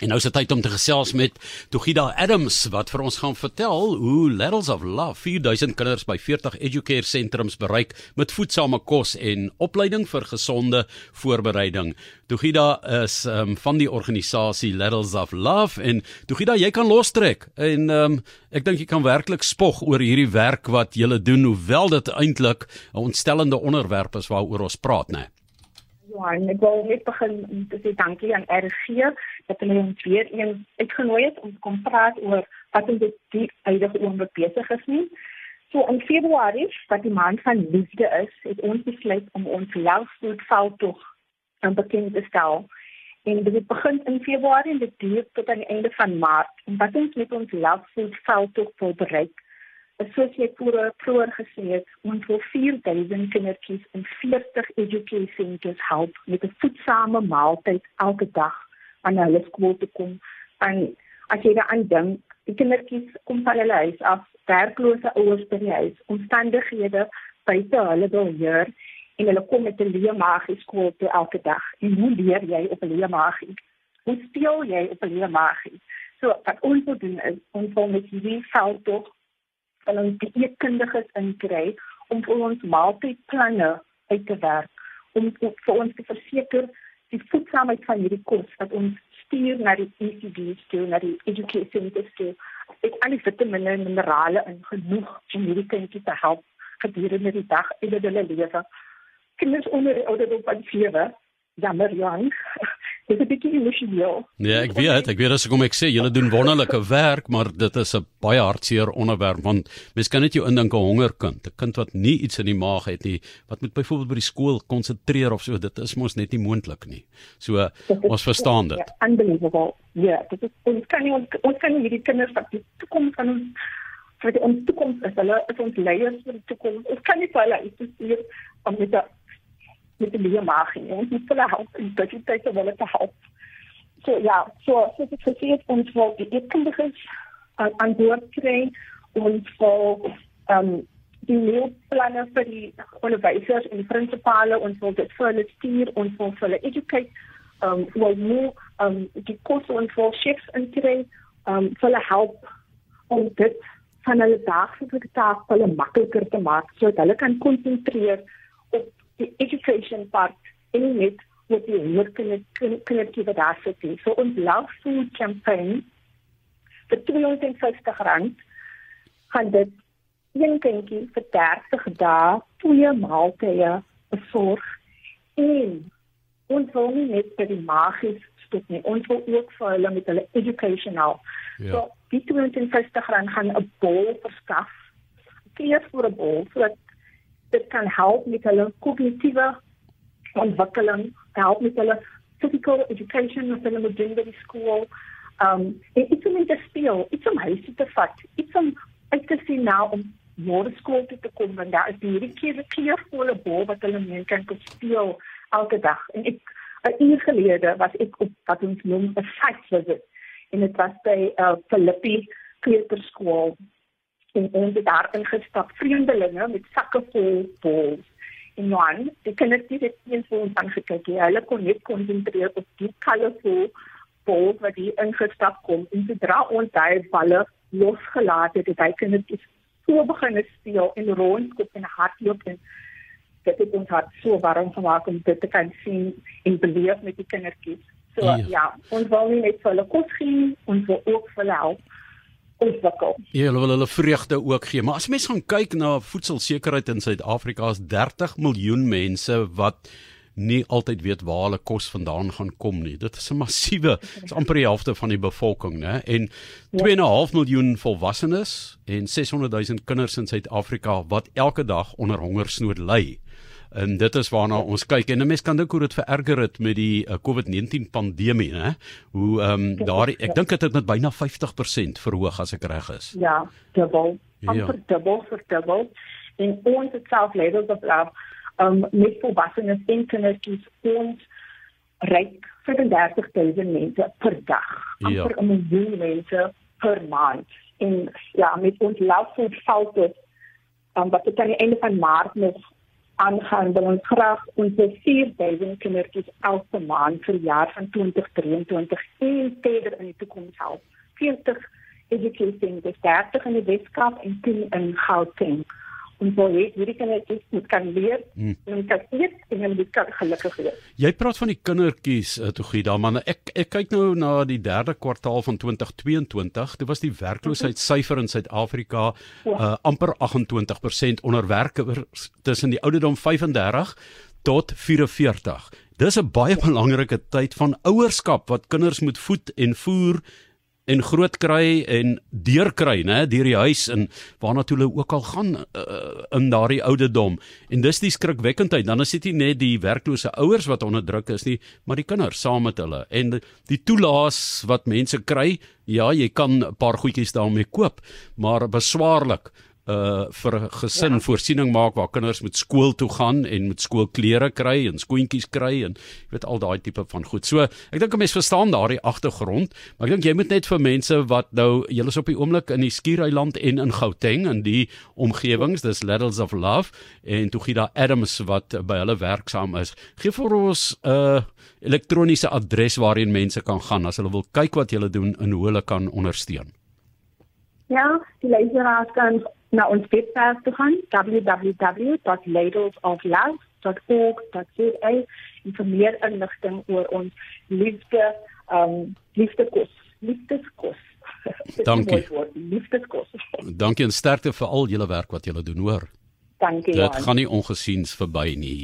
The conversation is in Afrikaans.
En nou is dit tyd om te gesels met Togida Adams wat vir ons gaan vertel hoe Levels of Love 4000 kinders by 40 educare sentrums bereik met voedsame kos en opleiding vir gesonde voorbereiding. Togida is um, van die organisasie Levels of Love en Togida jy kan lostrek en um, ek dink jy kan werklik spog oor hierdie werk wat julle doen hoewel dit eintlik 'n ontstellende onderwerp is waaroor ons praat, né? Nee. Johan, ek wil net begin om te sê dankie aan RG dat hulle ons weer eens uitgenooi het om te kom praat oor wat ons die huidige oomblik besig is nie. So in Februarie, wat die maand van liefde is, het ons besluit om ons Veldtog aan bekend te stel. En dit begin in Februarie en dit duur tot aan die einde van Maart. En wat ons met ons Veldtog wil bereik, soos jy vroeër vroeër gesê het, ons wil 4000 kindertjies in 40 education centers help met 'n voedsame maaltyd elke dag wanneer hulle skool toe kom. En as jy daaraan dink, die kindertjies kom van hulle huis af, werklose ouers by die huis, omstandighede buite hulle beheer en hulle kom met 'n leë maagie skool toe elke dag. En hoe leer jy op 'n leë maagie? Hoe speel jy op 'n leë maagie? So wat ons moet doen is ons wil met hierdie veldtog van ons dieetkundiges inkry om vir ons maaltydplanne uit te werk om vir ons te verseker die voedsaamheid van hierdie kos wat ons stuur na die ECD's toe na die education centers toe ek al die vitamine en minerale in genoeg om hierdie kinders te help gedurende die dag en hulle lewe. Kinders onder ouderdom van 7 jammer Johan Dit is 'n bietjie emosioneel. Ja, ek weet, ek weet as ek kom ek sê julle doen wonderlike werk, maar dit is 'n baie hartseer onderwerp want mens kan net jou indink 'n hongerkind, 'n kind wat nie iets in die maag het nie, wat moet byvoorbeeld by die skool konsentreer of so, dit is mos net nie moontlik nie. So ons verstaan dit. Ja, unbelievable. Ja, dit is ons kan nie ons, ons kan nie hierdie kinders wat die toekoms van ons vir die toekoms is, hulle is ons leiers vir die toekoms. Ons kan nie vir hulle iets stuur om met met die lewe maag en ons moet hulle help en dit is tyd om hulle te help. So ja, so so dit gesê het ons wil die eetkundiges aan, aan boord kry ons wil ehm die leerplanne vir die onderwysers en prinsipale ons wil dit vir hulle stuur wil vir hulle educate ehm um, wil nou ehm die kos ons wil chefs inkry ehm um, vir hulle help om dit van hulle daaglikse taak hulle makliker te maak sodat hulle kan konsentreer die education part en net met die werkende wat daar sit. So ons love food campaign vir 250 rand gaan dit een kindjie vir 30 dae twee maaltye besorg en ons wil nie net vir die magies stop nie. Ons wil ook vir hulle met hulle educational. Ja. So die 250 rand gaan 'n bol verskaf. Keer vir 'n bol sodat dit kan help met hulle kognitiewe ontwikkeling, help met hulle physical education wat hulle moet doen by die skool. Um en iets om te speel, iets om huis te vat, iets om uit te sien nou om môre skool toe te kom want daar is hierdie keer 'n kleurvolle bal wat hulle mee kan speel elke dag. En ek 'n uur gelede was ek op wat ons noem 'n site visit en dit was by uh, Philippi Kleuterskool en ons het daar ingestap vreemdelinge met sakke vol bols en man die kinders het nie so ons aangekyk. Nie hulle kon net konsentreer op die colorful bol wat die ingestap kom. En sodra ons daai balle losgelaat het het hy kinders so begin speel en rondskop en hardloop en dit het ons hart so warm gemaak om dit te kan sien en beleef met die kindertjies. So ja, ja ons wil nie net vir hulle kos gee ons wil ook vir hulle help ontwikkel. Ja, hulle wil hulle vreugde ook gee, maar as mens gaan kyk na voedselsekerheid in Suid-Afrika, is 30 miljoen mense wat nie altyd weet waar hulle kos vandaan gaan kom nie. Dit is 'n massiewe, is amper die helfte van die bevolking, né? En 2.5 miljoen volwassenes en 600 000 kinders in Suid-Afrika wat elke dag onder hongersnood ly. En dit is waarna ons kyk en 'n mens kan dink hoe dit vererger het met die uh, COVID-19 pandemie, hè? Hoe ehm um, daar ek dink dit het met byna 50% verhoog as ek reg is. Ja, dubbel. Ja. Dubbel vir dubbel. En ons het self levels of love um met volwassenes en kindertjies ons ryk 35000 mense per dag. Ja. Amper 'n miljoen mense per maand. En ja, met ons food foute um, wat tot aan die einde van Maart nog aangaan wil ons graag ons 4000 kindertjies elke maand vir jaar van 2023 en verder in die toekoms help. 40 education centers, 30 in die Weskaap en 10 in Gauteng en so weet hierdie kindertjies moet kan leer hmm. en kan eet en hulle kan gelukkig wees. Jy praat van die kindertjies uh, toe gee dan maar ek ek kyk nou na die derde kwartaal van 2022. Dit was die werkloosheidsyfer in Suid-Afrika uh, amper 28% onder werkers tussen die ouderdom 35 tot 44. Dis 'n baie belangrike tyd van ouerskap wat kinders moet voed en voer en groot kry en deur kry nê deur die huis en waarna toe hulle ook al gaan uh, in daardie ouderdom. En dis die skrikwekkendheid. Dan is dit nie net die werklose ouers wat onderdruk is nie maar die kinders saam met hulle. En die toelaas wat mense kry ja jy kan 'n paar goedjies daarmee koop maar beswaarlik uh vir 'n gesin ja. voorsiening maak waar kinders met skool toe gaan en met skoolklere kry en skoentjies kry en jy weet al daai tipe van goed. So, ek dink 'n mens verstaan daardie agtergrond, maar ek dink jy moet net vir mense wat nou julle is op die oomblik in die Skiereiland en in Gauteng en die omgewings, dis Laddles of Love en toe gee daar Adams wat by hulle werksaam is. Gee vir ons 'n uh, elektroniese adres waarheen mense kan gaan as hulle wil kyk wat julle doen en hoe hulle kan ondersteun. Ja, die leerders kan na ons webwerf te gaan www.ladlesoflove.org.za en vir meer inligting oor ons liefde um liefdekos liefdeskos Dankie. Liefdeskos. Dankie en sterkte vir al julle werk wat julle doen, hoor. Dankie. Dit gaan nie ongesiens verby nie.